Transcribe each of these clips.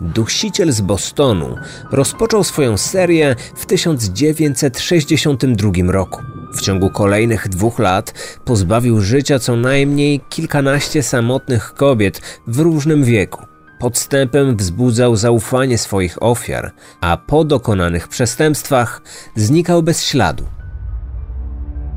dusiciel z Bostonu, rozpoczął swoją serię w 1962 roku. W ciągu kolejnych dwóch lat pozbawił życia co najmniej kilkanaście samotnych kobiet w różnym wieku. Podstępem wzbudzał zaufanie swoich ofiar, a po dokonanych przestępstwach znikał bez śladu.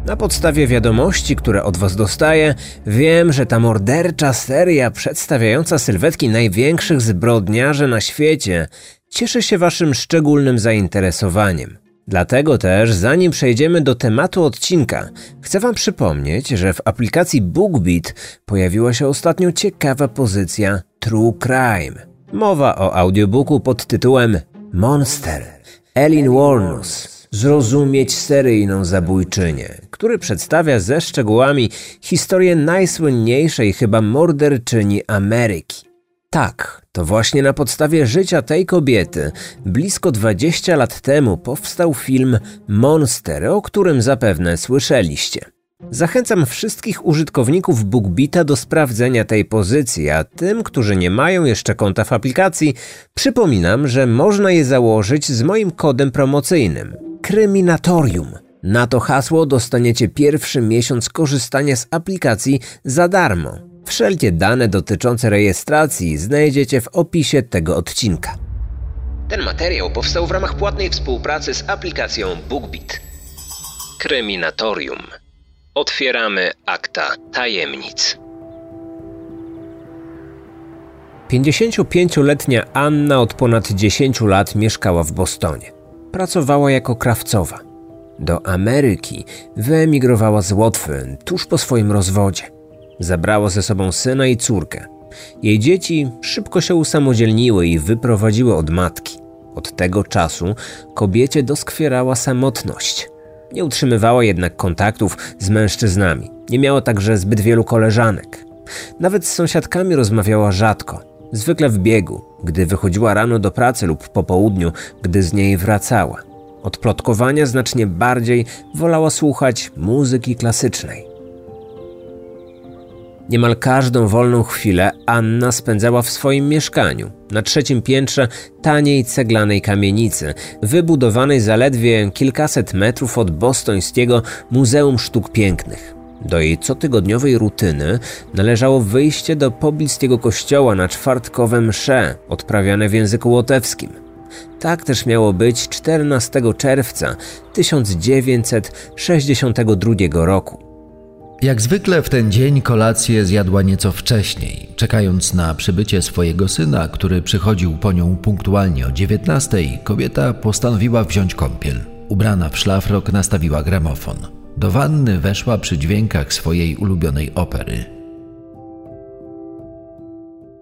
Na podstawie wiadomości, które od Was dostaję, wiem, że ta mordercza seria przedstawiająca sylwetki największych zbrodniarzy na świecie cieszy się Waszym szczególnym zainteresowaniem. Dlatego też, zanim przejdziemy do tematu odcinka, chcę Wam przypomnieć, że w aplikacji BookBeat pojawiła się ostatnio ciekawa pozycja True Crime. Mowa o audiobooku pod tytułem Monster. Elin Warnus. Zrozumieć seryjną zabójczynię, który przedstawia ze szczegółami historię najsłynniejszej chyba morderczyni Ameryki. Tak, to właśnie na podstawie życia tej kobiety blisko 20 lat temu powstał film Monster, o którym zapewne słyszeliście. Zachęcam wszystkich użytkowników BookBeata do sprawdzenia tej pozycji, a tym, którzy nie mają jeszcze konta w aplikacji, przypominam, że można je założyć z moim kodem promocyjnym Kryminatorium. Na to hasło dostaniecie pierwszy miesiąc korzystania z aplikacji za darmo. Wszelkie dane dotyczące rejestracji znajdziecie w opisie tego odcinka. Ten materiał powstał w ramach płatnej współpracy z aplikacją BookBeat. Kryminatorium. Otwieramy akta tajemnic. 55-letnia Anna od ponad 10 lat mieszkała w Bostonie. Pracowała jako krawcowa. Do Ameryki wyemigrowała z Łotwy tuż po swoim rozwodzie. Zabrała ze sobą syna i córkę. Jej dzieci szybko się usamodzielniły i wyprowadziły od matki. Od tego czasu kobiecie doskwierała samotność. Nie utrzymywała jednak kontaktów z mężczyznami. Nie miała także zbyt wielu koleżanek. Nawet z sąsiadkami rozmawiała rzadko, zwykle w biegu, gdy wychodziła rano do pracy lub po południu, gdy z niej wracała. Od plotkowania znacznie bardziej wolała słuchać muzyki klasycznej. Niemal każdą wolną chwilę Anna spędzała w swoim mieszkaniu, na trzecim piętrze taniej ceglanej kamienicy, wybudowanej zaledwie kilkaset metrów od bostońskiego Muzeum Sztuk Pięknych. Do jej cotygodniowej rutyny należało wyjście do pobliskiego kościoła na czwartkowe msze, odprawiane w języku łotewskim. Tak też miało być 14 czerwca 1962 roku. Jak zwykle w ten dzień kolację zjadła nieco wcześniej, czekając na przybycie swojego syna, który przychodził po nią punktualnie o 19, kobieta postanowiła wziąć kąpiel. Ubrana w szlafrok nastawiła gramofon. Do wanny weszła przy dźwiękach swojej ulubionej opery.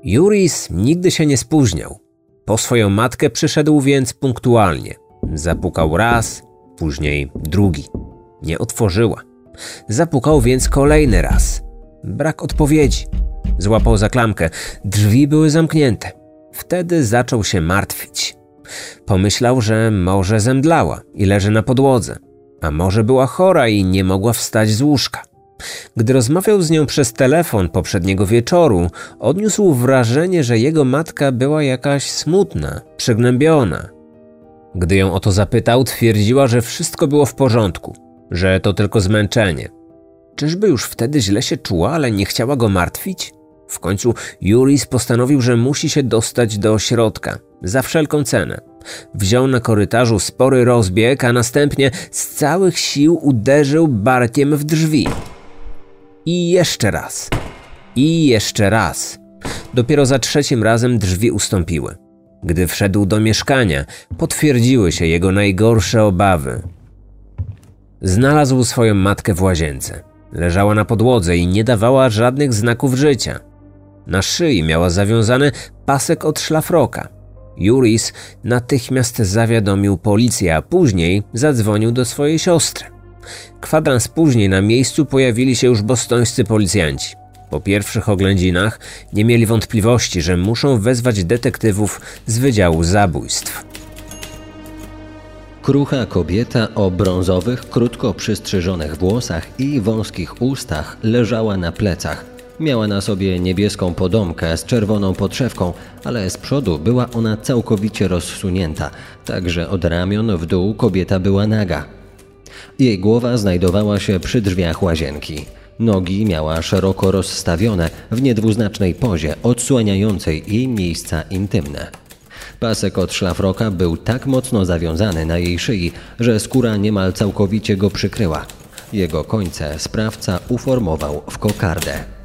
Juris nigdy się nie spóźniał. Po swoją matkę przyszedł więc punktualnie. Zapukał raz, później drugi. Nie otworzyła. Zapukał więc kolejny raz. Brak odpowiedzi. Złapał za klamkę. Drzwi były zamknięte. Wtedy zaczął się martwić. Pomyślał, że może zemdlała i leży na podłodze, a może była chora i nie mogła wstać z łóżka. Gdy rozmawiał z nią przez telefon poprzedniego wieczoru, odniósł wrażenie, że jego matka była jakaś smutna, przygnębiona. Gdy ją o to zapytał, twierdziła, że wszystko było w porządku że to tylko zmęczenie. Czyżby już wtedy źle się czuła, ale nie chciała go martwić? W końcu Juris postanowił, że musi się dostać do środka, za wszelką cenę. Wziął na korytarzu spory rozbieg, a następnie z całych sił uderzył barkiem w drzwi. I jeszcze raz. I jeszcze raz. Dopiero za trzecim razem drzwi ustąpiły. Gdy wszedł do mieszkania, potwierdziły się jego najgorsze obawy. Znalazł swoją matkę w łazience. Leżała na podłodze i nie dawała żadnych znaków życia. Na szyi miała zawiązany pasek od szlafroka. Juris natychmiast zawiadomił policję, a później zadzwonił do swojej siostry. Kwadrans później na miejscu pojawili się już bostońscy policjanci. Po pierwszych oględzinach nie mieli wątpliwości, że muszą wezwać detektywów z Wydziału Zabójstw. Krucha kobieta o brązowych, krótko przystrzyżonych włosach i wąskich ustach leżała na plecach. Miała na sobie niebieską podomkę z czerwoną podszewką, ale z przodu była ona całkowicie rozsunięta, także od ramion w dół kobieta była naga. Jej głowa znajdowała się przy drzwiach łazienki. Nogi miała szeroko rozstawione w niedwuznacznej pozie, odsłaniającej jej miejsca intymne. Pasek od szlafroka był tak mocno zawiązany na jej szyi, że skóra niemal całkowicie go przykryła. Jego końce sprawca uformował w kokardę.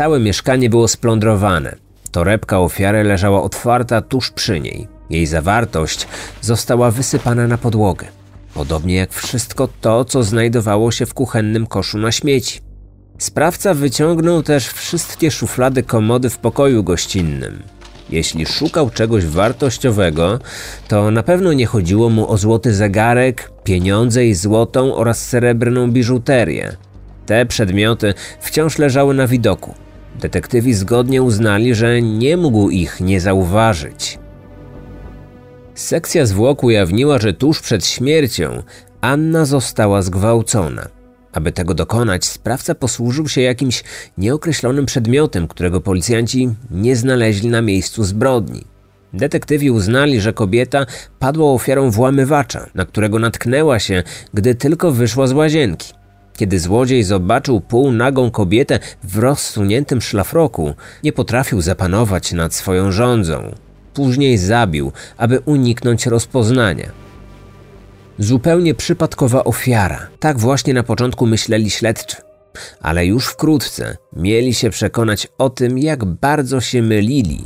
Całe mieszkanie było splądrowane. Torebka ofiary leżała otwarta tuż przy niej. Jej zawartość została wysypana na podłogę. Podobnie jak wszystko to, co znajdowało się w kuchennym koszu na śmieci. Sprawca wyciągnął też wszystkie szuflady komody w pokoju gościnnym. Jeśli szukał czegoś wartościowego, to na pewno nie chodziło mu o złoty zegarek, pieniądze i złotą oraz srebrną biżuterię. Te przedmioty wciąż leżały na widoku. Detektywi zgodnie uznali, że nie mógł ich nie zauważyć. Sekcja zwłok ujawniła, że tuż przed śmiercią Anna została zgwałcona. Aby tego dokonać, sprawca posłużył się jakimś nieokreślonym przedmiotem, którego policjanci nie znaleźli na miejscu zbrodni. Detektywi uznali, że kobieta padła ofiarą włamywacza, na którego natknęła się, gdy tylko wyszła z łazienki. Kiedy złodziej zobaczył półnagą kobietę w rozsuniętym szlafroku, nie potrafił zapanować nad swoją rządzą. Później zabił, aby uniknąć rozpoznania. Zupełnie przypadkowa ofiara. Tak właśnie na początku myśleli śledczy. Ale już wkrótce mieli się przekonać o tym, jak bardzo się mylili.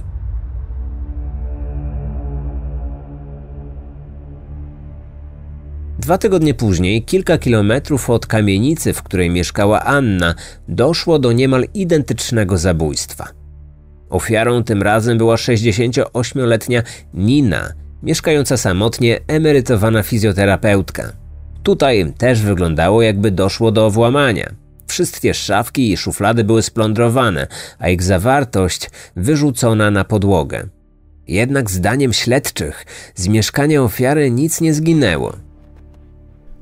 Dwa tygodnie później, kilka kilometrów od kamienicy, w której mieszkała Anna, doszło do niemal identycznego zabójstwa. Ofiarą tym razem była 68-letnia Nina, mieszkająca samotnie emerytowana fizjoterapeutka. Tutaj też wyglądało, jakby doszło do włamania. Wszystkie szafki i szuflady były splądrowane, a ich zawartość wyrzucona na podłogę. Jednak zdaniem śledczych z mieszkania ofiary nic nie zginęło.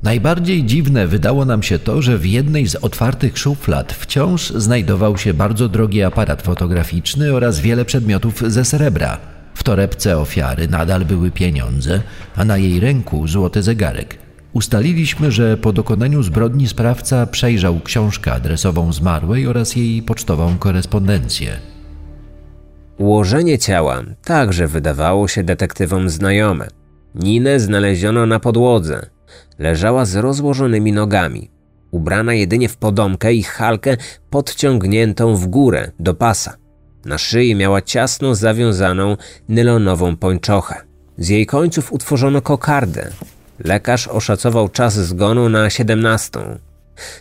Najbardziej dziwne wydało nam się to, że w jednej z otwartych szuflad wciąż znajdował się bardzo drogi aparat fotograficzny oraz wiele przedmiotów ze srebra. W torebce ofiary nadal były pieniądze, a na jej ręku złoty zegarek. Ustaliliśmy, że po dokonaniu zbrodni sprawca przejrzał książkę adresową zmarłej oraz jej pocztową korespondencję. Ułożenie ciała także wydawało się detektywom znajome. Ninę znaleziono na podłodze. Leżała z rozłożonymi nogami, ubrana jedynie w podomkę i halkę podciągniętą w górę do pasa. Na szyi miała ciasno zawiązaną nylonową pończochę. Z jej końców utworzono kokardę. Lekarz oszacował czas zgonu na 17.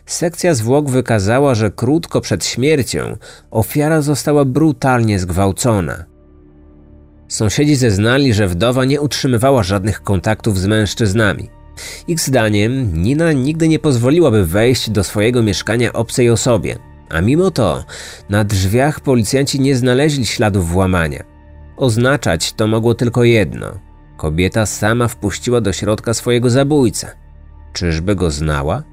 Sekcja zwłok wykazała, że krótko przed śmiercią ofiara została brutalnie zgwałcona. Sąsiedzi zeznali, że wdowa nie utrzymywała żadnych kontaktów z mężczyznami. Ich zdaniem Nina nigdy nie pozwoliłaby wejść do swojego mieszkania obcej osobie, a mimo to na drzwiach policjanci nie znaleźli śladów włamania. Oznaczać to mogło tylko jedno: kobieta sama wpuściła do środka swojego zabójcę. Czyżby go znała?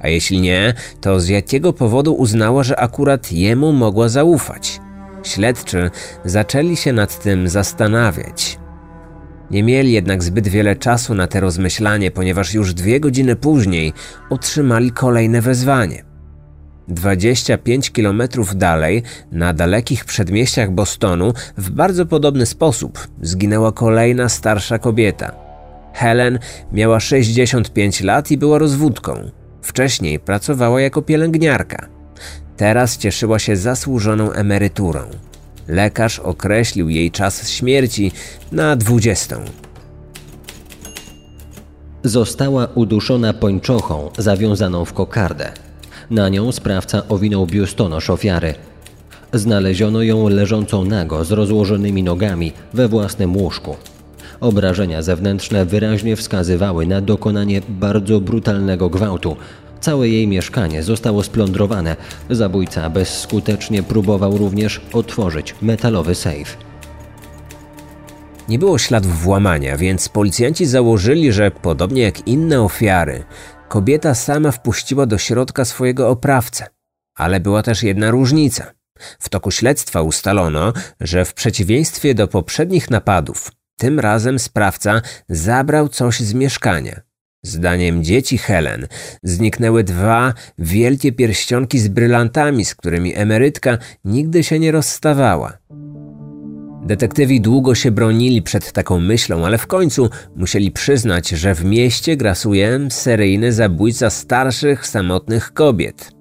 A jeśli nie, to z jakiego powodu uznała, że akurat jemu mogła zaufać? Śledczy zaczęli się nad tym zastanawiać. Nie mieli jednak zbyt wiele czasu na te rozmyślanie, ponieważ już dwie godziny później otrzymali kolejne wezwanie. 25 kilometrów dalej, na dalekich przedmieściach Bostonu, w bardzo podobny sposób zginęła kolejna starsza kobieta. Helen miała 65 lat i była rozwódką. Wcześniej pracowała jako pielęgniarka. Teraz cieszyła się zasłużoną emeryturą. Lekarz określił jej czas śmierci na 20. Została uduszona pończochą zawiązaną w kokardę. Na nią sprawca owinął biustonosz ofiary. Znaleziono ją leżącą nago z rozłożonymi nogami we własnym łóżku. Obrażenia zewnętrzne wyraźnie wskazywały na dokonanie bardzo brutalnego gwałtu, Całe jej mieszkanie zostało splądrowane. Zabójca bezskutecznie próbował również otworzyć metalowy sejf. Nie było śladów włamania, więc policjanci założyli, że podobnie jak inne ofiary, kobieta sama wpuściła do środka swojego oprawcę. Ale była też jedna różnica. W toku śledztwa ustalono, że w przeciwieństwie do poprzednich napadów, tym razem sprawca zabrał coś z mieszkania. Zdaniem dzieci Helen zniknęły dwa wielkie pierścionki z brylantami, z którymi emerytka nigdy się nie rozstawała. Detektywi długo się bronili przed taką myślą, ale w końcu musieli przyznać, że w mieście grasuje seryjny zabójca starszych, samotnych kobiet.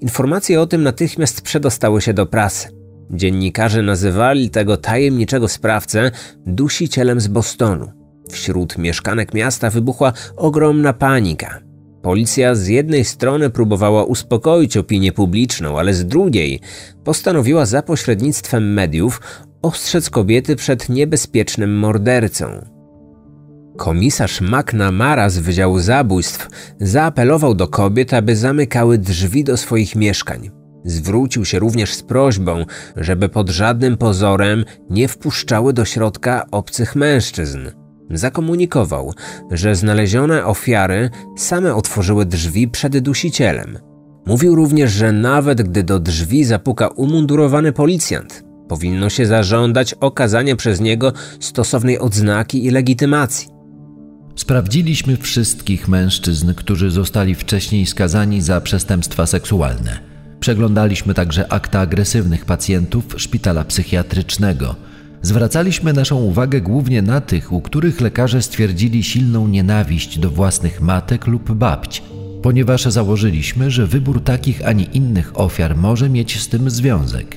Informacje o tym natychmiast przedostały się do prasy. Dziennikarze nazywali tego tajemniczego sprawcę dusicielem z Bostonu. Wśród mieszkanek miasta wybuchła ogromna panika. Policja z jednej strony próbowała uspokoić opinię publiczną, ale z drugiej postanowiła za pośrednictwem mediów ostrzec kobiety przed niebezpiecznym mordercą. Komisarz McNamara z Wydziału Zabójstw zaapelował do kobiet, aby zamykały drzwi do swoich mieszkań. Zwrócił się również z prośbą, żeby pod żadnym pozorem nie wpuszczały do środka obcych mężczyzn. Zakomunikował, że znalezione ofiary same otworzyły drzwi przed dusicielem. Mówił również, że nawet gdy do drzwi zapuka umundurowany policjant, powinno się zażądać okazania przez niego stosownej odznaki i legitymacji. Sprawdziliśmy wszystkich mężczyzn, którzy zostali wcześniej skazani za przestępstwa seksualne. Przeglądaliśmy także akta agresywnych pacjentów szpitala psychiatrycznego. Zwracaliśmy naszą uwagę głównie na tych, u których lekarze stwierdzili silną nienawiść do własnych matek lub babć, ponieważ założyliśmy, że wybór takich, a nie innych ofiar może mieć z tym związek.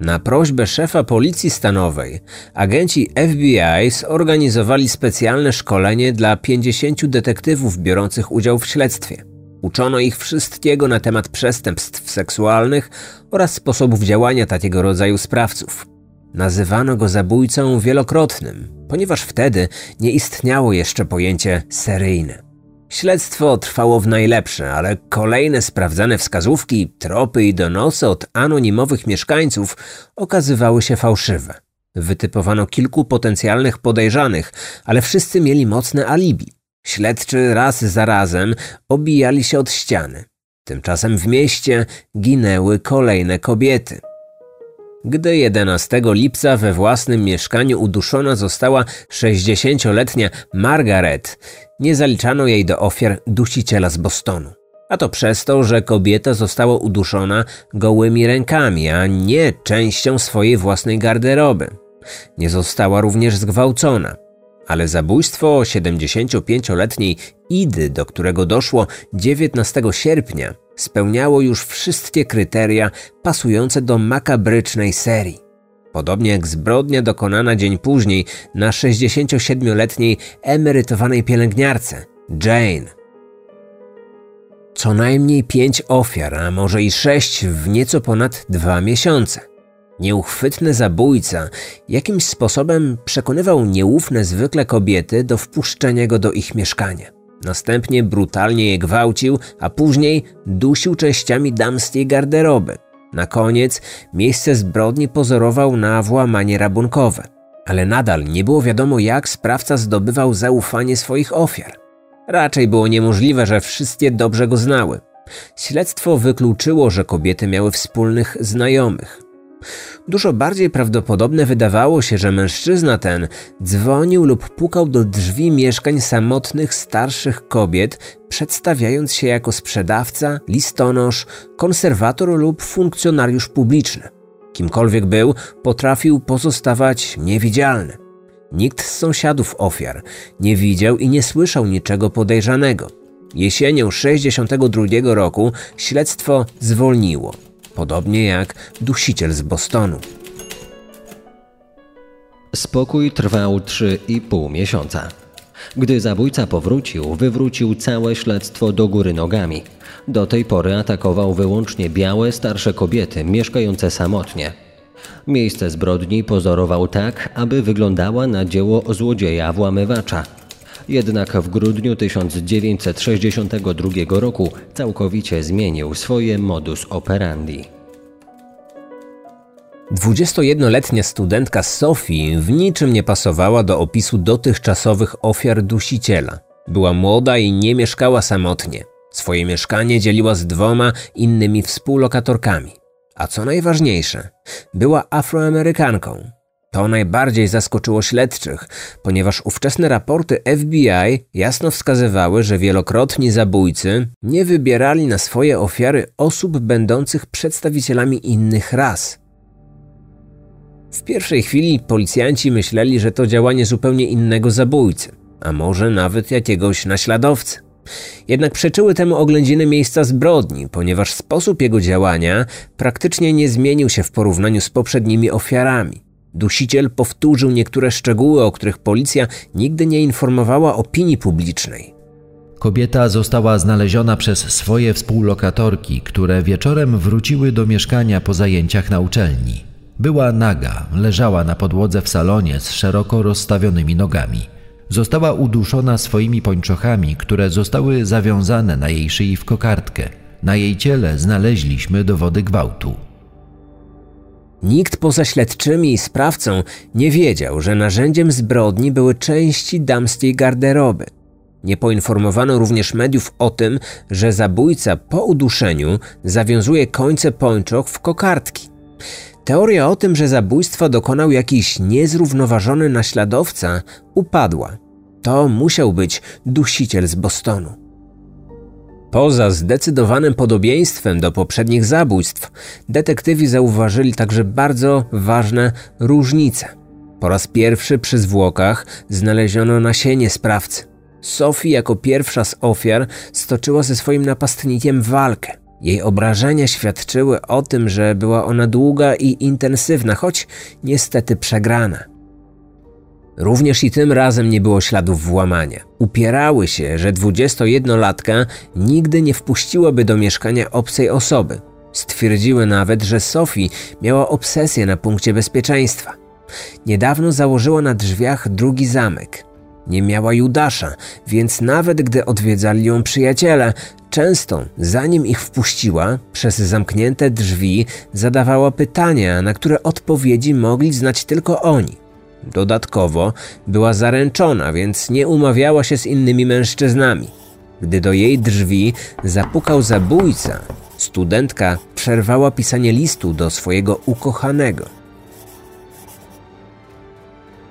Na prośbę szefa policji stanowej agenci FBI zorganizowali specjalne szkolenie dla 50 detektywów biorących udział w śledztwie. Uczono ich wszystkiego na temat przestępstw seksualnych oraz sposobów działania takiego rodzaju sprawców. Nazywano go zabójcą wielokrotnym, ponieważ wtedy nie istniało jeszcze pojęcie seryjne. Śledztwo trwało w najlepsze, ale kolejne sprawdzane wskazówki, tropy i donosy od anonimowych mieszkańców okazywały się fałszywe. Wytypowano kilku potencjalnych podejrzanych, ale wszyscy mieli mocne alibi. Śledczy raz za razem obijali się od ściany. Tymczasem w mieście ginęły kolejne kobiety. Gdy 11 lipca we własnym mieszkaniu uduszona została 60-letnia Margaret, nie zaliczano jej do ofiar dusiciela z Bostonu. A to przez to, że kobieta została uduszona gołymi rękami, a nie częścią swojej własnej garderoby. Nie została również zgwałcona. Ale zabójstwo 75-letniej Idy, do którego doszło 19 sierpnia, spełniało już wszystkie kryteria pasujące do makabrycznej serii. Podobnie jak zbrodnia dokonana dzień później na 67-letniej emerytowanej pielęgniarce, Jane. Co najmniej pięć ofiar, a może i sześć w nieco ponad dwa miesiące. Nieuchwytny zabójca jakimś sposobem przekonywał nieufne zwykle kobiety do wpuszczenia go do ich mieszkania. Następnie brutalnie je gwałcił, a później dusił częściami damskiej garderoby. Na koniec miejsce zbrodni pozorował na włamanie rabunkowe. Ale nadal nie było wiadomo, jak sprawca zdobywał zaufanie swoich ofiar. Raczej było niemożliwe, że wszystkie dobrze go znały. Śledztwo wykluczyło, że kobiety miały wspólnych znajomych. Dużo bardziej prawdopodobne wydawało się, że mężczyzna ten dzwonił lub pukał do drzwi mieszkań samotnych starszych kobiet, przedstawiając się jako sprzedawca, listonosz, konserwator lub funkcjonariusz publiczny. Kimkolwiek był, potrafił pozostawać niewidzialny. Nikt z sąsiadów ofiar nie widział i nie słyszał niczego podejrzanego. Jesienią 62 roku śledztwo zwolniło podobnie jak dusiciel z Bostonu. Spokój trwał 3,5 miesiąca. Gdy zabójca powrócił, wywrócił całe śledztwo do góry nogami. Do tej pory atakował wyłącznie białe, starsze kobiety mieszkające samotnie. Miejsce zbrodni pozorował tak, aby wyglądała na dzieło złodzieja włamywacza. Jednak w grudniu 1962 roku całkowicie zmienił swoje modus operandi. 21-letnia studentka Sophie w niczym nie pasowała do opisu dotychczasowych ofiar dusiciela. Była młoda i nie mieszkała samotnie. Swoje mieszkanie dzieliła z dwoma innymi współlokatorkami. A co najważniejsze, była Afroamerykanką. To najbardziej zaskoczyło śledczych, ponieważ ówczesne raporty FBI jasno wskazywały, że wielokrotni zabójcy nie wybierali na swoje ofiary osób będących przedstawicielami innych ras. W pierwszej chwili policjanci myśleli, że to działanie zupełnie innego zabójcy, a może nawet jakiegoś naśladowcy. Jednak przeczyły temu oględziny miejsca zbrodni, ponieważ sposób jego działania praktycznie nie zmienił się w porównaniu z poprzednimi ofiarami. Dusiciel powtórzył niektóre szczegóły, o których policja nigdy nie informowała opinii publicznej. Kobieta została znaleziona przez swoje współlokatorki, które wieczorem wróciły do mieszkania po zajęciach na uczelni. Była naga, leżała na podłodze w salonie z szeroko rozstawionymi nogami. Została uduszona swoimi pończochami, które zostały zawiązane na jej szyi w kokardkę. Na jej ciele znaleźliśmy dowody gwałtu. Nikt poza śledczymi i sprawcą nie wiedział, że narzędziem zbrodni były części damskiej garderoby. Nie poinformowano również mediów o tym, że zabójca po uduszeniu zawiązuje końce pończoch w kokardki. Teoria o tym, że zabójstwa dokonał jakiś niezrównoważony naśladowca, upadła. To musiał być dusiciel z Bostonu. Poza zdecydowanym podobieństwem do poprzednich zabójstw, detektywi zauważyli także bardzo ważne różnice. Po raz pierwszy przy zwłokach znaleziono nasienie sprawcy. Sophie jako pierwsza z ofiar stoczyła ze swoim napastnikiem walkę. Jej obrażenia świadczyły o tym, że była ona długa i intensywna, choć niestety przegrana. Również i tym razem nie było śladów włamania. Upierały się, że 21-latka nigdy nie wpuściłaby do mieszkania obcej osoby. Stwierdziły nawet, że Sophie miała obsesję na punkcie bezpieczeństwa. Niedawno założyła na drzwiach drugi zamek. Nie miała Judasza, więc nawet gdy odwiedzali ją przyjaciele, często zanim ich wpuściła, przez zamknięte drzwi zadawała pytania, na które odpowiedzi mogli znać tylko oni. Dodatkowo była zaręczona, więc nie umawiała się z innymi mężczyznami. Gdy do jej drzwi zapukał zabójca, studentka przerwała pisanie listu do swojego ukochanego.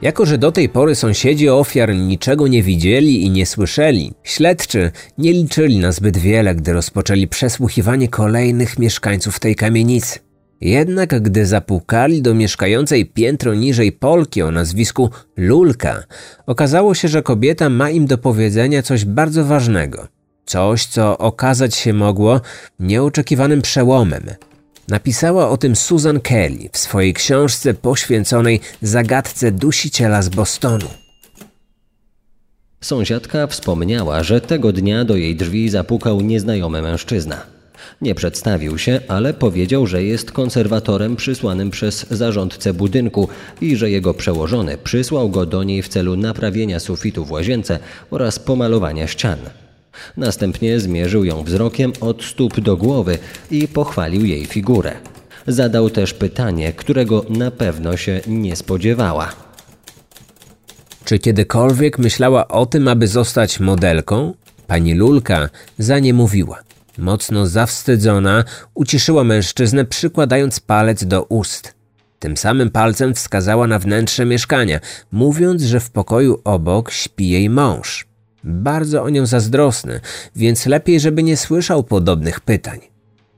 Jako, że do tej pory sąsiedzi ofiar niczego nie widzieli i nie słyszeli, śledczy nie liczyli na zbyt wiele, gdy rozpoczęli przesłuchiwanie kolejnych mieszkańców tej kamienicy. Jednak gdy zapukali do mieszkającej piętro niżej Polki o nazwisku Lulka, okazało się, że kobieta ma im do powiedzenia coś bardzo ważnego. Coś, co okazać się mogło nieoczekiwanym przełomem. Napisała o tym Susan Kelly w swojej książce poświęconej zagadce dusiciela z Bostonu. Sąsiadka wspomniała, że tego dnia do jej drzwi zapukał nieznajomy mężczyzna. Nie przedstawił się, ale powiedział, że jest konserwatorem przysłanym przez zarządcę budynku i że jego przełożony przysłał go do niej w celu naprawienia sufitu w łazience oraz pomalowania ścian. Następnie zmierzył ją wzrokiem od stóp do głowy i pochwalił jej figurę. Zadał też pytanie, którego na pewno się nie spodziewała. Czy kiedykolwiek myślała o tym, aby zostać modelką? Pani Lulka za nie mówiła. Mocno zawstydzona, uciszyła mężczyznę, przykładając palec do ust. Tym samym palcem wskazała na wnętrze mieszkania, mówiąc, że w pokoju obok śpi jej mąż. Bardzo o nią zazdrosny, więc lepiej, żeby nie słyszał podobnych pytań.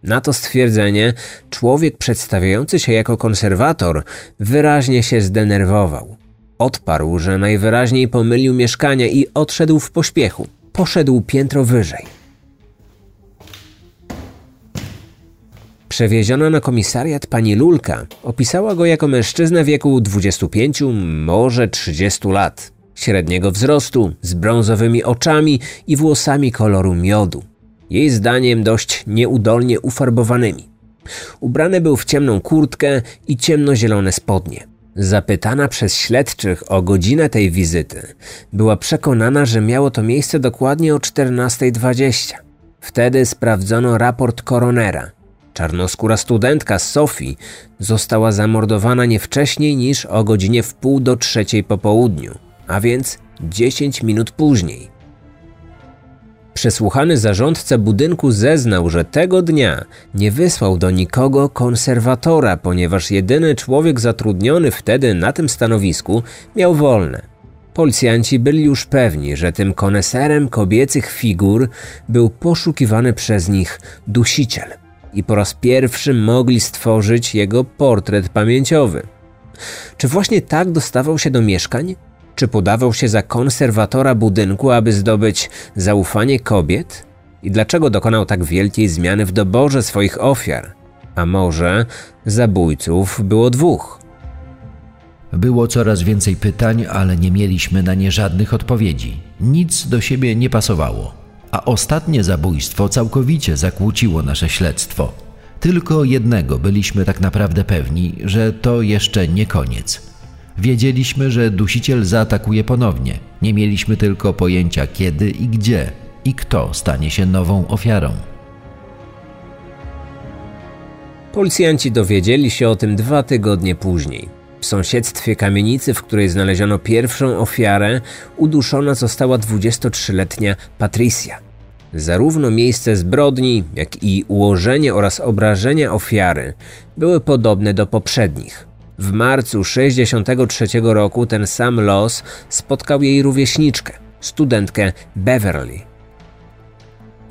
Na to stwierdzenie człowiek przedstawiający się jako konserwator wyraźnie się zdenerwował. Odparł, że najwyraźniej pomylił mieszkanie i odszedł w pośpiechu. Poszedł piętro wyżej. Przewieziona na komisariat pani Lulka opisała go jako mężczyznę wieku 25, może 30 lat. Średniego wzrostu, z brązowymi oczami i włosami koloru miodu. Jej zdaniem dość nieudolnie ufarbowanymi. Ubrany był w ciemną kurtkę i ciemnozielone spodnie. Zapytana przez śledczych o godzinę tej wizyty, była przekonana, że miało to miejsce dokładnie o 14.20. Wtedy sprawdzono raport koronera – Czarnoskóra studentka Sophie została zamordowana nie wcześniej niż o godzinie w pół do trzeciej po południu, a więc 10 minut później. Przesłuchany zarządca budynku zeznał, że tego dnia nie wysłał do nikogo konserwatora, ponieważ jedyny człowiek zatrudniony wtedy na tym stanowisku miał wolne. Policjanci byli już pewni, że tym koneserem kobiecych figur był poszukiwany przez nich dusiciel i po raz pierwszy mogli stworzyć jego portret pamięciowy. Czy właśnie tak dostawał się do mieszkań? Czy podawał się za konserwatora budynku, aby zdobyć zaufanie kobiet? I dlaczego dokonał tak wielkiej zmiany w doborze swoich ofiar? A może zabójców było dwóch? Było coraz więcej pytań, ale nie mieliśmy na nie żadnych odpowiedzi. Nic do siebie nie pasowało. A ostatnie zabójstwo całkowicie zakłóciło nasze śledztwo. Tylko jednego byliśmy tak naprawdę pewni, że to jeszcze nie koniec. Wiedzieliśmy, że dusiciel zaatakuje ponownie. Nie mieliśmy tylko pojęcia kiedy i gdzie i kto stanie się nową ofiarą. Policjanci dowiedzieli się o tym dwa tygodnie później. W sąsiedztwie kamienicy, w której znaleziono pierwszą ofiarę, uduszona została 23-letnia Patricia. Zarówno miejsce zbrodni, jak i ułożenie oraz obrażenia ofiary były podobne do poprzednich. W marcu 63 roku ten sam los spotkał jej rówieśniczkę, studentkę Beverly.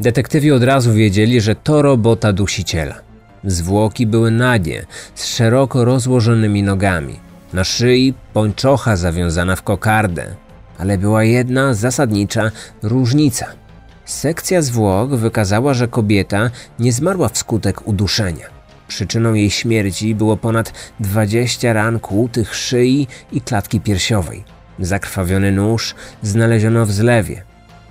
Detektywi od razu wiedzieli, że to robota dusiciela. Zwłoki były nagie, z szeroko rozłożonymi nogami. Na szyi pończocha zawiązana w kokardę. Ale była jedna zasadnicza różnica. Sekcja zwłok wykazała, że kobieta nie zmarła wskutek uduszenia. Przyczyną jej śmierci było ponad 20 ran kłutych szyi i klatki piersiowej. Zakrwawiony nóż znaleziono w zlewie.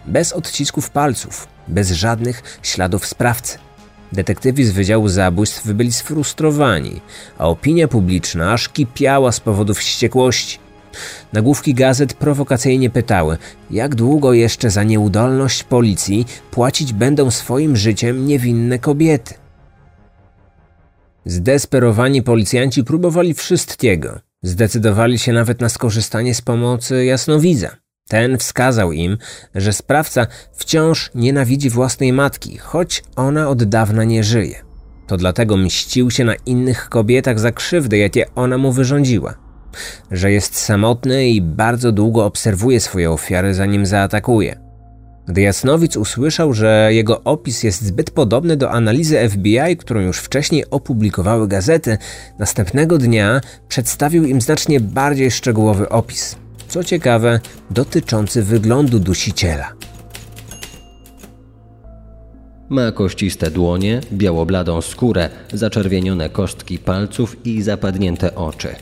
Bez odcisków palców, bez żadnych śladów sprawcy. Detektywi z Wydziału Zabójstw byli sfrustrowani, a opinia publiczna aż kipiała z powodów wściekłości. Nagłówki gazet prowokacyjnie pytały, jak długo jeszcze za nieudolność policji płacić będą swoim życiem niewinne kobiety. Zdesperowani policjanci próbowali wszystkiego. Zdecydowali się nawet na skorzystanie z pomocy jasnowidza. Ten wskazał im, że sprawca wciąż nienawidzi własnej matki, choć ona od dawna nie żyje. To dlatego mścił się na innych kobietach za krzywdy, jakie ona mu wyrządziła. Że jest samotny i bardzo długo obserwuje swoje ofiary, zanim zaatakuje. Gdy Jasnowic usłyszał, że jego opis jest zbyt podobny do analizy FBI, którą już wcześniej opublikowały gazety, następnego dnia przedstawił im znacznie bardziej szczegółowy opis. Co ciekawe, dotyczący wyglądu dusiciela. Ma kościste dłonie, białobladą skórę, zaczerwienione kostki palców i zapadnięte oczy.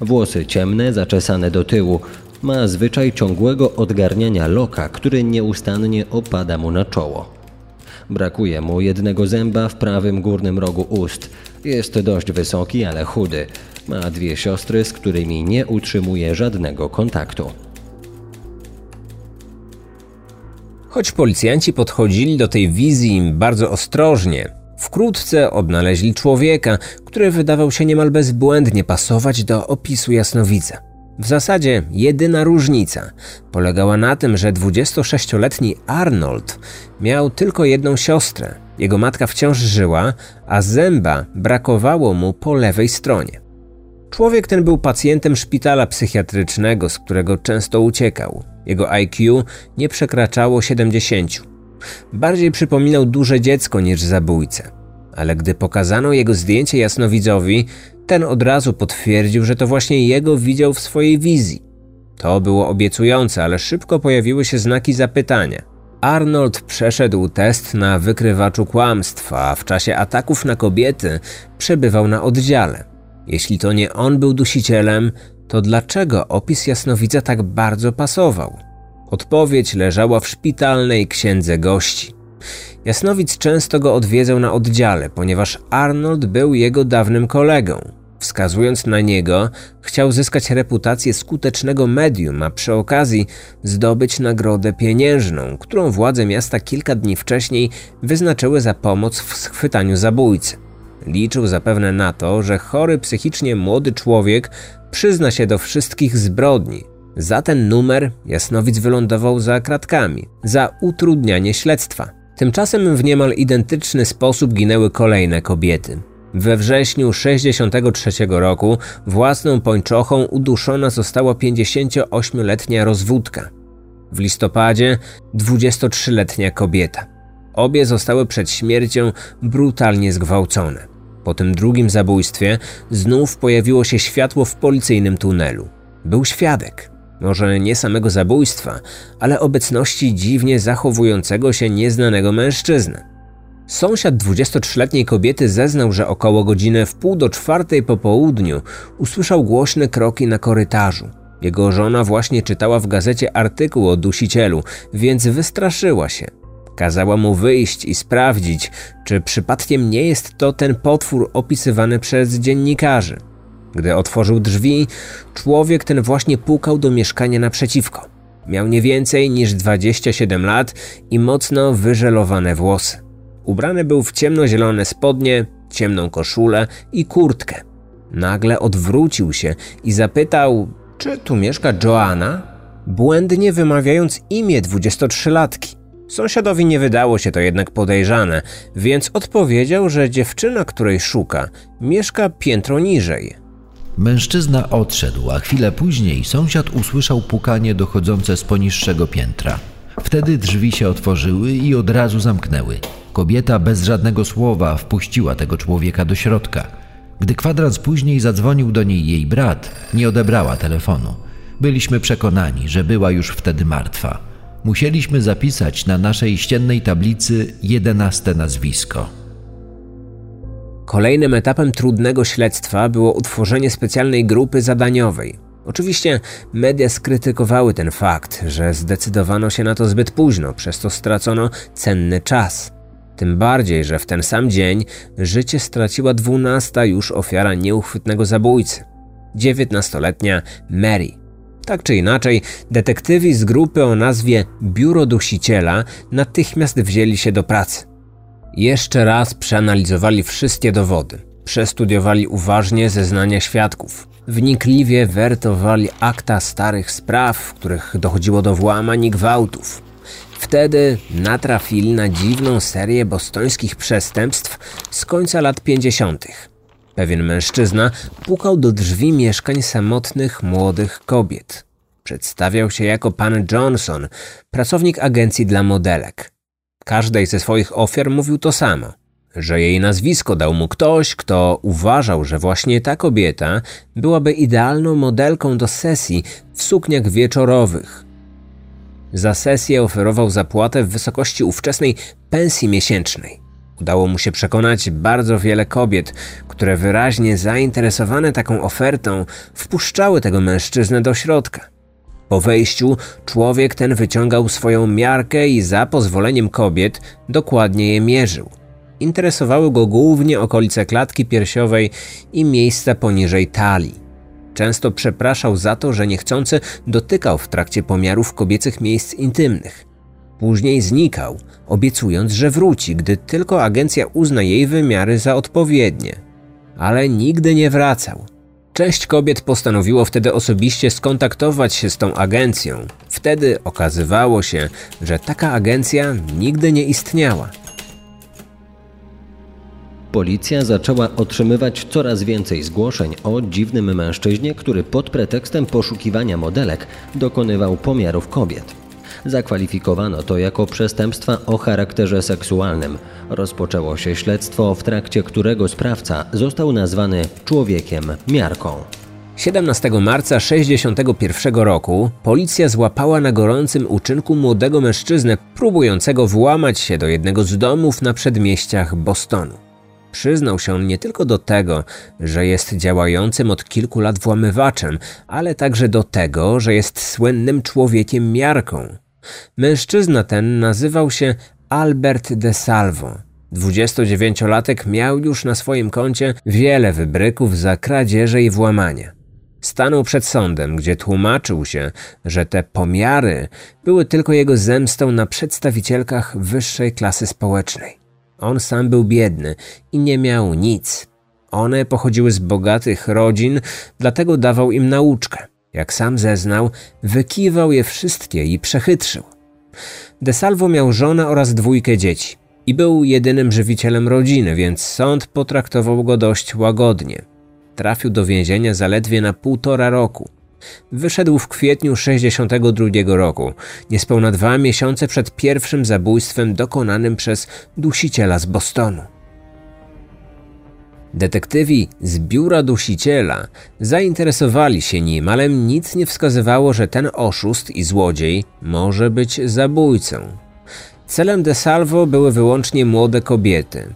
Włosy ciemne, zaczesane do tyłu, ma zwyczaj ciągłego odgarniania loka, który nieustannie opada mu na czoło. Brakuje mu jednego zęba w prawym górnym rogu ust. Jest dość wysoki, ale chudy. Ma dwie siostry, z którymi nie utrzymuje żadnego kontaktu. Choć policjanci podchodzili do tej wizji bardzo ostrożnie, wkrótce odnaleźli człowieka, który wydawał się niemal bezbłędnie pasować do opisu jasnowidza. W zasadzie jedyna różnica polegała na tym, że 26-letni Arnold miał tylko jedną siostrę. Jego matka wciąż żyła, a zęba brakowało mu po lewej stronie. Człowiek ten był pacjentem szpitala psychiatrycznego, z którego często uciekał. Jego IQ nie przekraczało 70. Bardziej przypominał duże dziecko niż zabójcę. Ale gdy pokazano jego zdjęcie jasnowidzowi, ten od razu potwierdził, że to właśnie jego widział w swojej wizji. To było obiecujące, ale szybko pojawiły się znaki zapytania. Arnold przeszedł test na wykrywaczu kłamstwa, a w czasie ataków na kobiety przebywał na oddziale. Jeśli to nie on był dusicielem, to dlaczego opis jasnowidza tak bardzo pasował? Odpowiedź leżała w szpitalnej księdze gości. Jasnowic często go odwiedzał na oddziale, ponieważ Arnold był jego dawnym kolegą. Wskazując na niego, chciał zyskać reputację skutecznego medium, a przy okazji zdobyć nagrodę pieniężną, którą władze miasta kilka dni wcześniej wyznaczyły za pomoc w schwytaniu zabójcy. Liczył zapewne na to, że chory psychicznie młody człowiek przyzna się do wszystkich zbrodni, Za ten numer Jasnowic wylądował za kratkami, za utrudnianie śledztwa. Tymczasem w niemal identyczny sposób ginęły kolejne kobiety. We wrześniu 1963 roku własną pończochą uduszona została 58-letnia rozwódka. W listopadzie 23-letnia kobieta. Obie zostały przed śmiercią brutalnie zgwałcone. Po tym drugim zabójstwie znów pojawiło się światło w policyjnym tunelu. Był świadek. Może nie samego zabójstwa, ale obecności dziwnie zachowującego się nieznanego mężczyzny. Sąsiad 23-letniej kobiety zeznał, że około godziny w pół do czwartej po południu usłyszał głośne kroki na korytarzu. Jego żona właśnie czytała w gazecie artykuł o dusicielu, więc wystraszyła się. Kazała mu wyjść i sprawdzić, czy przypadkiem nie jest to ten potwór opisywany przez dziennikarzy. Gdy otworzył drzwi, człowiek ten właśnie pukał do mieszkania naprzeciwko. Miał nie więcej niż 27 lat i mocno wyżelowane włosy. Ubrany był w ciemnozielone spodnie, ciemną koszulę i kurtkę. Nagle odwrócił się i zapytał, czy tu mieszka Joanna? Błędnie wymawiając imię 23-latki. Sąsiadowi nie wydało się to jednak podejrzane, więc odpowiedział, że dziewczyna, której szuka, mieszka piętro niżej. Mężczyzna odszedł, a chwilę później sąsiad usłyszał pukanie dochodzące z poniższego piętra. Wtedy drzwi się otworzyły i od razu zamknęły. Kobieta bez żadnego słowa wpuściła tego człowieka do środka. Gdy kwadrans później zadzwonił do niej jej brat, nie odebrała telefonu. Byliśmy przekonani, że była już wtedy martwa. Musieliśmy zapisać na naszej ściennej tablicy jedenaste nazwisko. Kolejnym etapem trudnego śledztwa było utworzenie specjalnej grupy zadaniowej. Oczywiście media skrytykowały ten fakt, że zdecydowano się na to zbyt późno, przez co stracono cenny czas. Tym bardziej, że w ten sam dzień życie straciła dwunasta już ofiara nieuchwytnego zabójcy, dziewiętnastoletnia Mary. Tak czy inaczej, detektywi z grupy o nazwie Biuro Dusiciela natychmiast wzięli się do pracy. Jeszcze raz przeanalizowali wszystkie dowody, przestudiowali uważnie zeznania świadków, wnikliwie wertowali akta starych spraw, w których dochodziło do włamań i gwałtów. Wtedy natrafili na dziwną serię bostońskich przestępstw z końca lat 50. Pewien mężczyzna pukał do drzwi mieszkań samotnych młodych kobiet. Przedstawiał się jako pan Johnson, pracownik agencji dla modelek. Każdej ze swoich ofiar mówił to samo, że jej nazwisko dał mu ktoś, kto uważał, że właśnie ta kobieta byłaby idealną modelką do sesji w sukniach wieczorowych. Za sesję oferował zapłatę w wysokości ówczesnej pensji miesięcznej. Udało mu się przekonać bardzo wiele kobiet, które wyraźnie zainteresowane taką ofertą wpuszczały tego mężczyznę do środka. Po wejściu człowiek ten wyciągał swoją miarkę i za pozwoleniem kobiet dokładnie je mierzył. Interesowały go głównie okolice klatki piersiowej i miejsca poniżej talii. Często przepraszał za to, że niechcący dotykał w trakcie pomiarów kobiecych miejsc intymnych. Później znikał, obiecując, że wróci, gdy tylko agencja uzna jej wymiary za odpowiednie. Ale nigdy nie wracał. Część kobiet postanowiło wtedy osobiście skontaktować się z tą agencją. Wtedy okazywało się, że taka agencja nigdy nie istniała. Policja zaczęła otrzymywać coraz więcej zgłoszeń o dziwnym mężczyźnie, który pod pretekstem poszukiwania modelek dokonywał pomiarów kobiet. Zakwalifikowano to jako przestępstwa o charakterze seksualnym. Rozpoczęło się śledztwo, w trakcie którego sprawca został nazwany człowiekiem miarką. 17 marca 1961 roku policja złapała na gorącym uczynku młodego mężczyznę próbującego włamać się do jednego z domów na przedmieściach Bostonu. Przyznał się on nie tylko do tego, że jest działającym od kilku lat włamywaczem, ale także do tego, że jest słynnym człowiekiem miarką. Mężczyzna ten nazywał się Albert de Salvo. 29-latek miał już na swoim koncie wiele wybryków za kradzieże i włamania. Stanął przed sądem, gdzie tłumaczył się, że te pomiary były tylko jego zemstą na przedstawicielkach wyższej klasy społecznej. On sam był biedny i nie miał nic. One pochodziły z bogatych rodzin, dlatego dawał im nauczkę. Jak sam zeznał, wykiwał je wszystkie i przechytrzył. De Salvo miał żonę oraz dwójkę dzieci i był jedynym żywicielem rodziny, więc sąd potraktował go dość łagodnie. Trafił do więzienia zaledwie na półtora roku. Wyszedł w kwietniu 62 roku, niespełna dwa miesiące przed pierwszym zabójstwem dokonanym przez dusiciela z Bostonu. Detektywi z biura dusiciela zainteresowali się nim, ale nic nie wskazywało, że ten oszust i złodziej może być zabójcą. Celem De Salvo były wyłącznie młode kobiety.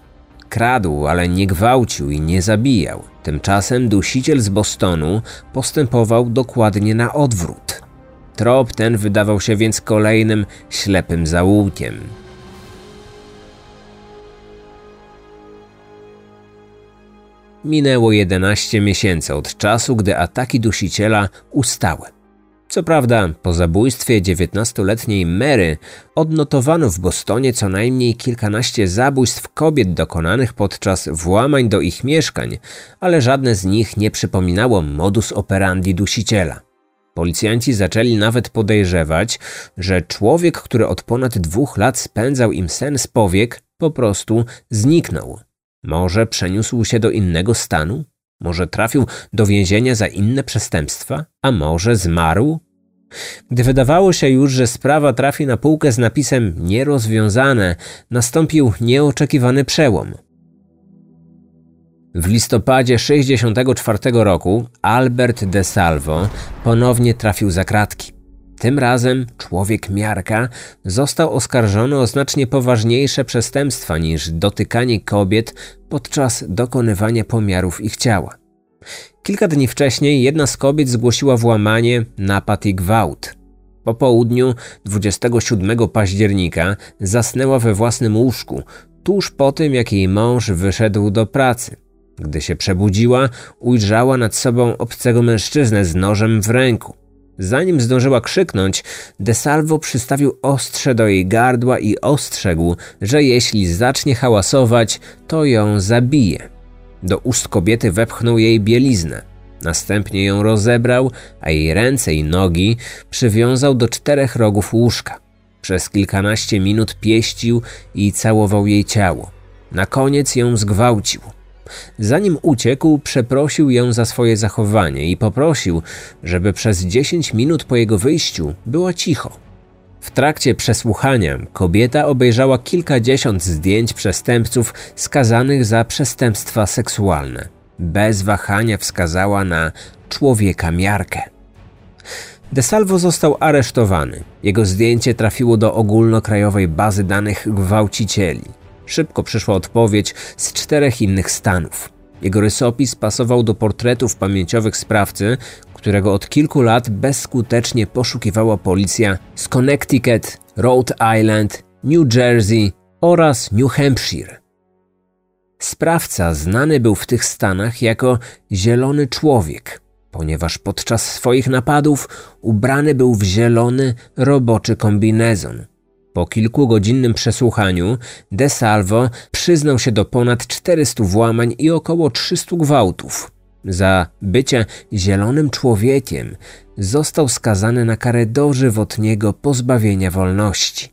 Kradł, ale nie gwałcił i nie zabijał. Tymczasem dusiciel z Bostonu postępował dokładnie na odwrót. Trop ten wydawał się więc kolejnym ślepym zaułkiem. Minęło 11 miesięcy od czasu, gdy ataki dusiciela ustały. Co prawda, po zabójstwie 19-letniej Mary odnotowano w Bostonie co najmniej kilkanaście zabójstw kobiet dokonanych podczas włamań do ich mieszkań, ale żadne z nich nie przypominało modus operandi dusiciela. Policjanci zaczęli nawet podejrzewać, że człowiek, który od ponad dwóch lat spędzał im sen z powiek, po prostu zniknął. Może przeniósł się do innego stanu? Może trafił do więzienia za inne przestępstwa? A może zmarł? Gdy wydawało się już, że sprawa trafi na półkę z napisem nierozwiązane, nastąpił nieoczekiwany przełom. W listopadzie 64 roku Albert de Salvo ponownie trafił za kratki. Tym razem człowiek miarka został oskarżony o znacznie poważniejsze przestępstwa niż dotykanie kobiet podczas dokonywania pomiarów ich ciała. Kilka dni wcześniej jedna z kobiet zgłosiła włamanie, napad i gwałt. Po południu 27 października zasnęła we własnym łóżku, tuż po tym jak jej mąż wyszedł do pracy. Gdy się przebudziła, ujrzała nad sobą obcego mężczyznę z nożem w ręku. Zanim zdążyła krzyknąć, De Salvo przystawił ostrze do jej gardła i ostrzegł, że jeśli zacznie hałasować, to ją zabije. Do ust kobiety wepchnął jej bieliznę. Następnie ją rozebrał, a jej ręce i nogi przywiązał do czterech rogów łóżka. Przez kilkanaście minut pieścił i całował jej ciało. Na koniec ją zgwałcił. Zanim uciekł, przeprosił ją za swoje zachowanie i poprosił, żeby przez 10 minut po jego wyjściu była cicho. W trakcie przesłuchania kobieta obejrzała kilkadziesiąt zdjęć przestępców skazanych za przestępstwa seksualne. Bez wahania wskazała na człowieka miarkę. De Salvo został aresztowany. Jego zdjęcie trafiło do ogólnokrajowej bazy danych gwałcicieli. Szybko przyszła odpowiedź z czterech innych stanów. Jego rysopis pasował do portretów pamięciowych sprawcy, którego od kilku lat bezskutecznie poszukiwała policja z Connecticut, Rhode Island, New Jersey oraz New Hampshire. Sprawca znany był w tych stanach jako Zielony Człowiek, ponieważ podczas swoich napadów ubrany był w zielony roboczy kombinezon. Po kilkugodzinnym przesłuchaniu De Salvo przyznał się do ponad 400 włamań i około 300 gwałtów. Za bycie zielonym człowiekiem został skazany na karę dożywotniego pozbawienia wolności.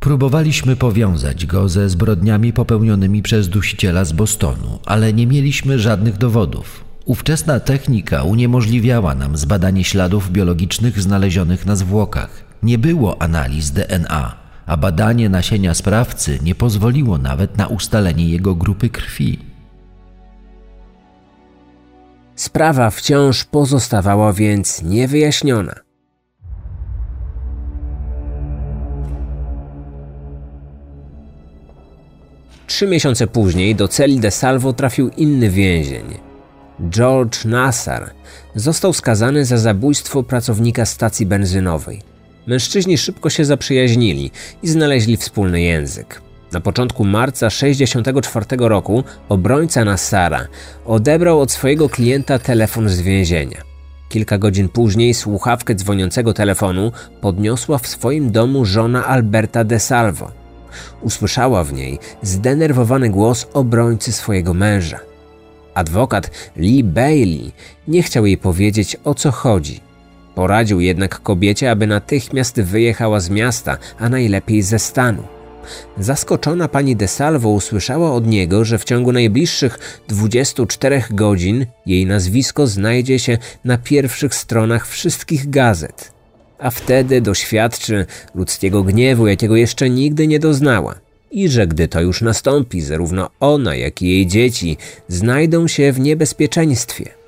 Próbowaliśmy powiązać go ze zbrodniami popełnionymi przez dusiciela z Bostonu, ale nie mieliśmy żadnych dowodów. Ówczesna technika uniemożliwiała nam zbadanie śladów biologicznych znalezionych na zwłokach. Nie było analiz DNA, a badanie nasienia sprawcy nie pozwoliło nawet na ustalenie jego grupy krwi. Sprawa wciąż pozostawała więc niewyjaśniona. Trzy miesiące później do celi de Salvo trafił inny więzień. George Nassar został skazany za zabójstwo pracownika stacji benzynowej. Mężczyźni szybko się zaprzyjaźnili i znaleźli wspólny język. Na początku marca 1964 roku obrońca Nassara odebrał od swojego klienta telefon z więzienia. Kilka godzin później słuchawkę dzwoniącego telefonu podniosła w swoim domu żona Alberta de Salvo. Usłyszała w niej zdenerwowany głos obrońcy swojego męża. Adwokat Lee Bailey nie chciał jej powiedzieć o co chodzi. Poradził jednak kobiecie, aby natychmiast wyjechała z miasta, a najlepiej ze stanu. Zaskoczona pani de Salvo usłyszała od niego, że w ciągu najbliższych 24 godzin jej nazwisko znajdzie się na pierwszych stronach wszystkich gazet. A wtedy doświadczy ludzkiego gniewu, jakiego jeszcze nigdy nie doznała. I że gdy to już nastąpi, zarówno ona, jak i jej dzieci znajdą się w niebezpieczeństwie.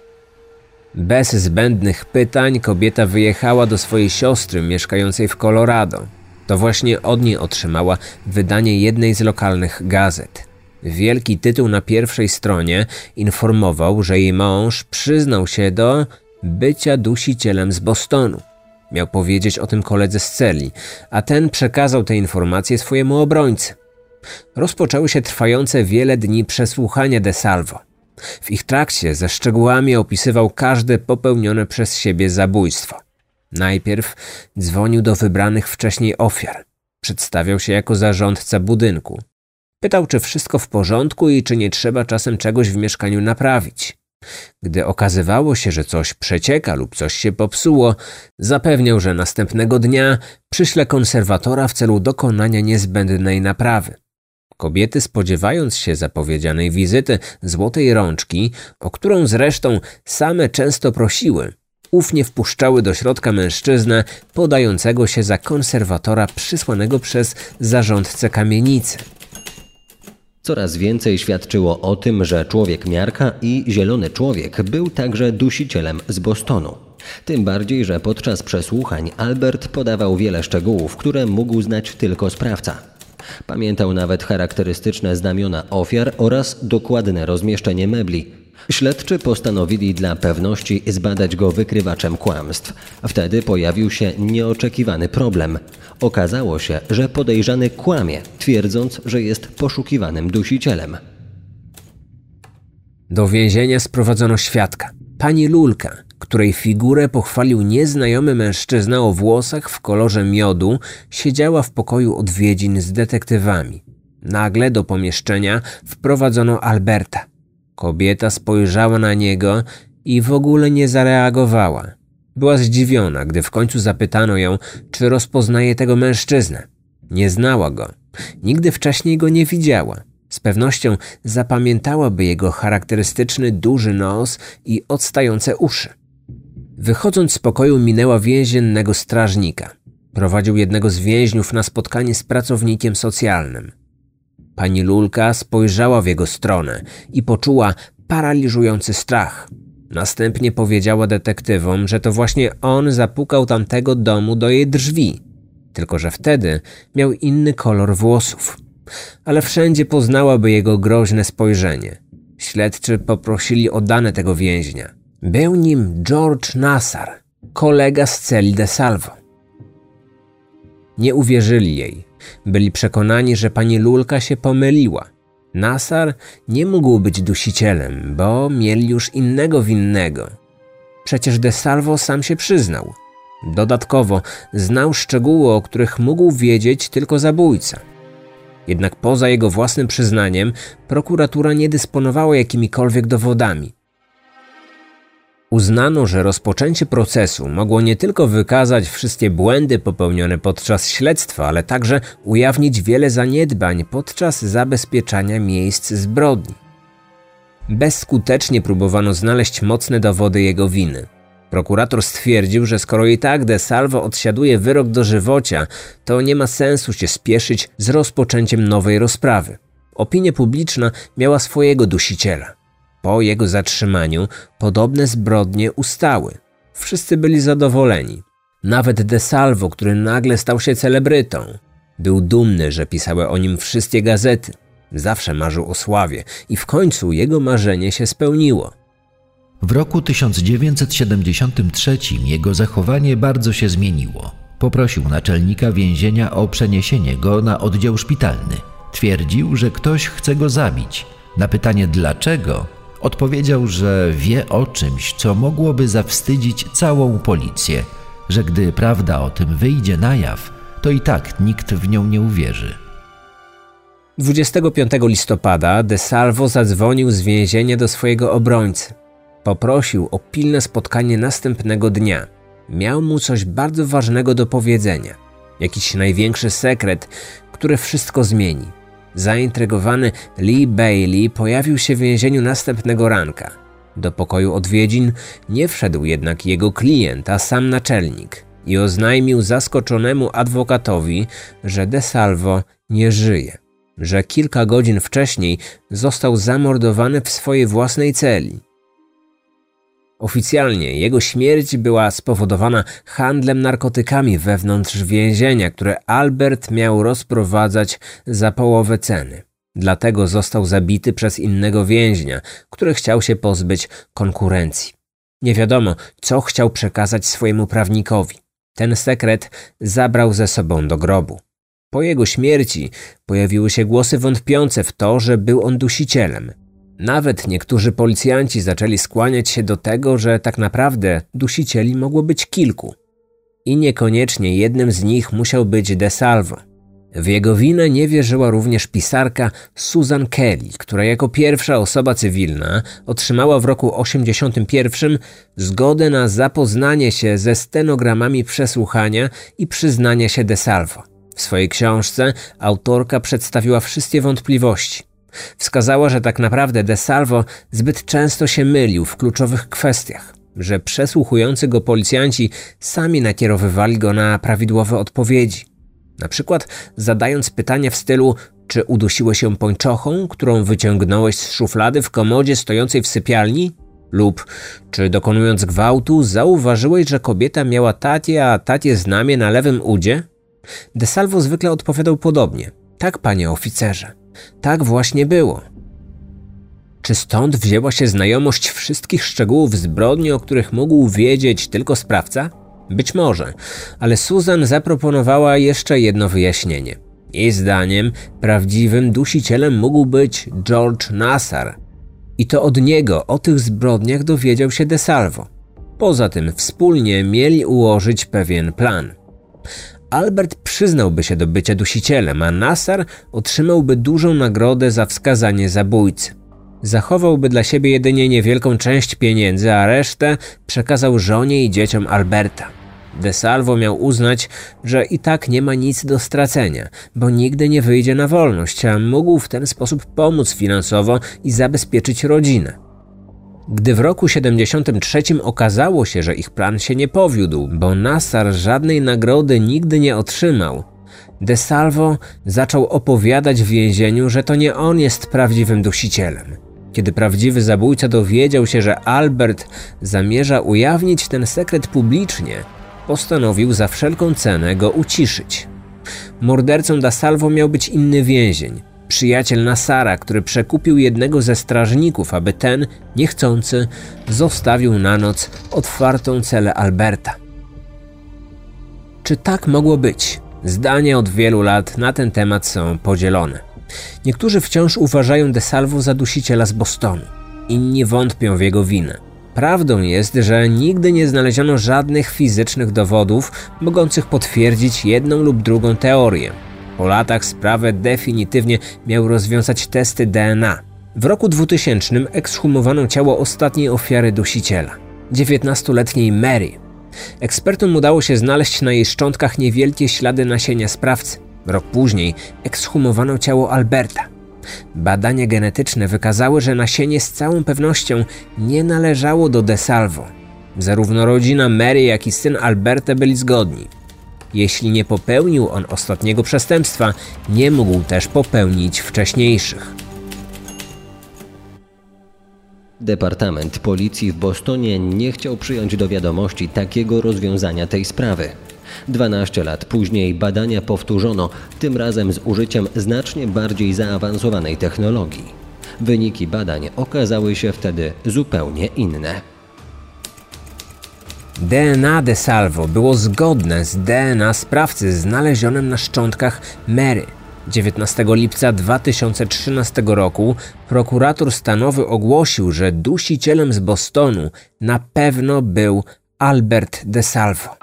Bez zbędnych pytań kobieta wyjechała do swojej siostry mieszkającej w Colorado. To właśnie od niej otrzymała wydanie jednej z lokalnych gazet. Wielki tytuł na pierwszej stronie informował, że jej mąż przyznał się do bycia dusicielem z Bostonu. Miał powiedzieć o tym koledze z celi, a ten przekazał te informacje swojemu obrońcy. Rozpoczęły się trwające wiele dni przesłuchania de Salvo. W ich trakcie ze szczegółami opisywał każde popełnione przez siebie zabójstwo. Najpierw dzwonił do wybranych wcześniej ofiar. Przedstawiał się jako zarządca budynku. Pytał, czy wszystko w porządku i czy nie trzeba czasem czegoś w mieszkaniu naprawić. Gdy okazywało się, że coś przecieka lub coś się popsuło, zapewniał, że następnego dnia przyśle konserwatora w celu dokonania niezbędnej naprawy. Kobiety, spodziewając się zapowiedzianej wizyty złotej rączki, o którą zresztą same często prosiły, ufnie wpuszczały do środka mężczyznę podającego się za konserwatora przysłanego przez zarządcę kamienicy. Coraz więcej świadczyło o tym, że człowiek miarka i zielony człowiek był także dusicielem z Bostonu. Tym bardziej, że podczas przesłuchań Albert podawał wiele szczegółów, które mógł znać tylko sprawca. Pamiętał nawet charakterystyczne znamiona ofiar oraz dokładne rozmieszczenie mebli, Śledczy postanowili dla pewności zbadać go wykrywaczem kłamstw. Wtedy pojawił się nieoczekiwany problem. Okazało się, że podejrzany kłamie, twierdząc, że jest poszukiwanym dusicielem. Do więzienia sprowadzono świadka, pani Lulka, której figurę pochwalił nieznajomy mężczyzna o włosach w kolorze miodu, siedziała w pokoju odwiedzin z detektywami. Nagle do pomieszczenia wprowadzono Alberta, Kobieta spojrzała na niego i w ogóle nie zareagowała. Była zdziwiona, gdy w końcu zapytano ją, czy rozpoznaje tego mężczyznę. Nie znała go. Nigdy wcześniej go nie widziała. Z pewnością zapamiętałaby jego charakterystyczny duży nos i odstające uszy. Wychodząc z pokoju minęła więziennego strażnika. Prowadził jednego z więźniów na spotkanie z pracownikiem socjalnym. Pani Lulka spojrzała w jego stronę i poczuła paraliżujący strach. Następnie powiedziała detektywom, że to właśnie on zapukał tamtego domu do jej drzwi, tylko że wtedy miał inny kolor włosów. Ale wszędzie poznałaby jego groźne spojrzenie. Śledczy poprosili o dane tego więźnia. Był nim George Nassar, kolega z celi de Salvo. Nie uwierzyli jej. Byli przekonani, że pani Lulka się pomyliła. Nasar nie mógł być dusicielem, bo mieli już innego winnego. Przecież De Salvo sam się przyznał. Dodatkowo znał szczegóły, o których mógł wiedzieć tylko zabójca. Jednak poza jego własnym przyznaniem, prokuratura nie dysponowała jakimikolwiek dowodami. Uznano, że rozpoczęcie procesu mogło nie tylko wykazać wszystkie błędy popełnione podczas śledztwa, ale także ujawnić wiele zaniedbań podczas zabezpieczania miejsc zbrodni. Bezskutecznie próbowano znaleźć mocne dowody jego winy. Prokurator stwierdził, że skoro i tak De Salvo odsiaduje wyrok do żywocia, to nie ma sensu się spieszyć z rozpoczęciem nowej rozprawy. Opinia publiczna miała swojego dusiciela. Po jego zatrzymaniu podobne zbrodnie ustały. Wszyscy byli zadowoleni. Nawet De Salvo, który nagle stał się celebrytą. Był dumny, że pisały o nim wszystkie gazety. Zawsze marzył o sławie i w końcu jego marzenie się spełniło. W roku 1973 jego zachowanie bardzo się zmieniło. Poprosił naczelnika więzienia o przeniesienie go na oddział szpitalny. Twierdził, że ktoś chce go zabić. Na pytanie dlaczego Odpowiedział, że wie o czymś, co mogłoby zawstydzić całą policję, że gdy prawda o tym wyjdzie na jaw, to i tak nikt w nią nie uwierzy. 25 listopada De Salvo zadzwonił z więzienia do swojego obrońcy. Poprosił o pilne spotkanie następnego dnia. Miał mu coś bardzo ważnego do powiedzenia. Jakiś największy sekret, który wszystko zmieni. Zaintrygowany Lee Bailey pojawił się w więzieniu następnego ranka. Do pokoju odwiedzin nie wszedł jednak jego klient, a sam naczelnik i oznajmił zaskoczonemu adwokatowi, że De Salvo nie żyje, że kilka godzin wcześniej został zamordowany w swojej własnej celi. Oficjalnie jego śmierć była spowodowana handlem narkotykami wewnątrz więzienia, które Albert miał rozprowadzać za połowę ceny. Dlatego został zabity przez innego więźnia, który chciał się pozbyć konkurencji. Nie wiadomo, co chciał przekazać swojemu prawnikowi. Ten sekret zabrał ze sobą do grobu. Po jego śmierci pojawiły się głosy wątpiące w to, że był on dusicielem. Nawet niektórzy policjanci zaczęli skłaniać się do tego, że tak naprawdę dusicieli mogło być kilku. I niekoniecznie jednym z nich musiał być De Salvo. W jego winę nie wierzyła również pisarka Susan Kelly, która jako pierwsza osoba cywilna otrzymała w roku 81 zgodę na zapoznanie się ze stenogramami przesłuchania i przyznanie się De Salvo. W swojej książce autorka przedstawiła wszystkie wątpliwości. Wskazała, że tak naprawdę De Salvo zbyt często się mylił w kluczowych kwestiach, że przesłuchujący go policjanci sami nakierowywali go na prawidłowe odpowiedzi. Na przykład zadając pytania w stylu czy udusiłeś się pończochą, którą wyciągnąłeś z szuflady w komodzie stojącej w sypialni? Lub czy dokonując gwałtu zauważyłeś, że kobieta miała tatie, a tatie znamie na lewym udzie? De Salvo zwykle odpowiadał podobnie. Tak, panie oficerze. Tak właśnie było. Czy stąd wzięła się znajomość wszystkich szczegółów zbrodni, o których mógł wiedzieć tylko sprawca? Być może, ale Susan zaproponowała jeszcze jedno wyjaśnienie. Jej zdaniem prawdziwym dusicielem mógł być George Nassar. I to od niego o tych zbrodniach dowiedział się De Salvo. Poza tym wspólnie mieli ułożyć pewien plan. Albert przyznałby się do bycia dusicielem, a Nassar otrzymałby dużą nagrodę za wskazanie zabójcy. Zachowałby dla siebie jedynie niewielką część pieniędzy, a resztę przekazał żonie i dzieciom Alberta. De Salvo miał uznać, że i tak nie ma nic do stracenia, bo nigdy nie wyjdzie na wolność, a mógł w ten sposób pomóc finansowo i zabezpieczyć rodzinę. Gdy w roku 73 okazało się, że ich plan się nie powiódł, bo Nassar żadnej nagrody nigdy nie otrzymał, De Salvo zaczął opowiadać w więzieniu, że to nie on jest prawdziwym dusicielem. Kiedy prawdziwy zabójca dowiedział się, że Albert zamierza ujawnić ten sekret publicznie, postanowił za wszelką cenę go uciszyć. Mordercą Da Salvo miał być inny więzień, przyjaciel Nasara, który przekupił jednego ze strażników, aby ten, niechcący, zostawił na noc otwartą celę Alberta. Czy tak mogło być? Zdania od wielu lat na ten temat są podzielone. Niektórzy wciąż uważają De Salvo za dusiciela z Bostonu, inni wątpią w jego winę. Prawdą jest, że nigdy nie znaleziono żadnych fizycznych dowodów mogących potwierdzić jedną lub drugą teorię. Po latach sprawę definitywnie miał rozwiązać testy DNA. W roku 2000 ekshumowano ciało ostatniej ofiary dusiciela, 19-letniej Mary. Ekspertom udało się znaleźć na jej szczątkach niewielkie ślady nasienia sprawcy. Rok później ekshumowano ciało Alberta. Badania genetyczne wykazały, że nasienie z całą pewnością nie należało do De Salvo. Zarówno rodzina Mary, jak i syn Alberta byli zgodni. Jeśli nie popełnił on ostatniego przestępstwa, nie mógł też popełnić wcześniejszych. Departament Policji w Bostonie nie chciał przyjąć do wiadomości takiego rozwiązania tej sprawy. 12 lat później badania powtórzono, tym razem z użyciem znacznie bardziej zaawansowanej technologii. Wyniki badań okazały się wtedy zupełnie inne. DNA de Salvo było zgodne z DNA sprawcy znalezionym na szczątkach Mary. 19 lipca 2013 roku prokurator stanowy ogłosił, że dusicielem z Bostonu na pewno był Albert de Salvo.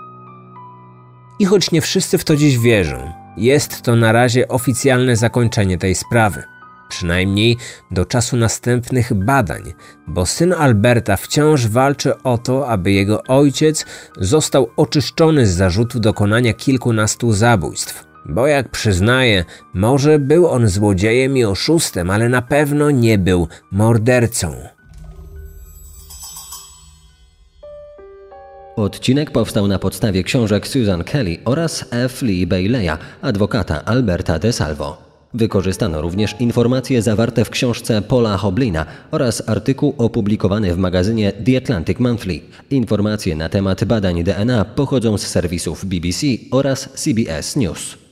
I choć nie wszyscy w to dziś wierzą, jest to na razie oficjalne zakończenie tej sprawy. Przynajmniej do czasu następnych badań, bo syn Alberta wciąż walczy o to, aby jego ojciec został oczyszczony z zarzutu dokonania kilkunastu zabójstw. Bo jak przyznaje, może był on złodziejem i oszustem, ale na pewno nie był mordercą. Odcinek powstał na podstawie książek Susan Kelly oraz F. Lee Bayleya, adwokata Alberta De Salvo. Wykorzystano również informacje zawarte w książce Paula Hoblina oraz artykuł opublikowany w magazynie The Atlantic Monthly. Informacje na temat badań DNA pochodzą z serwisów BBC oraz CBS News.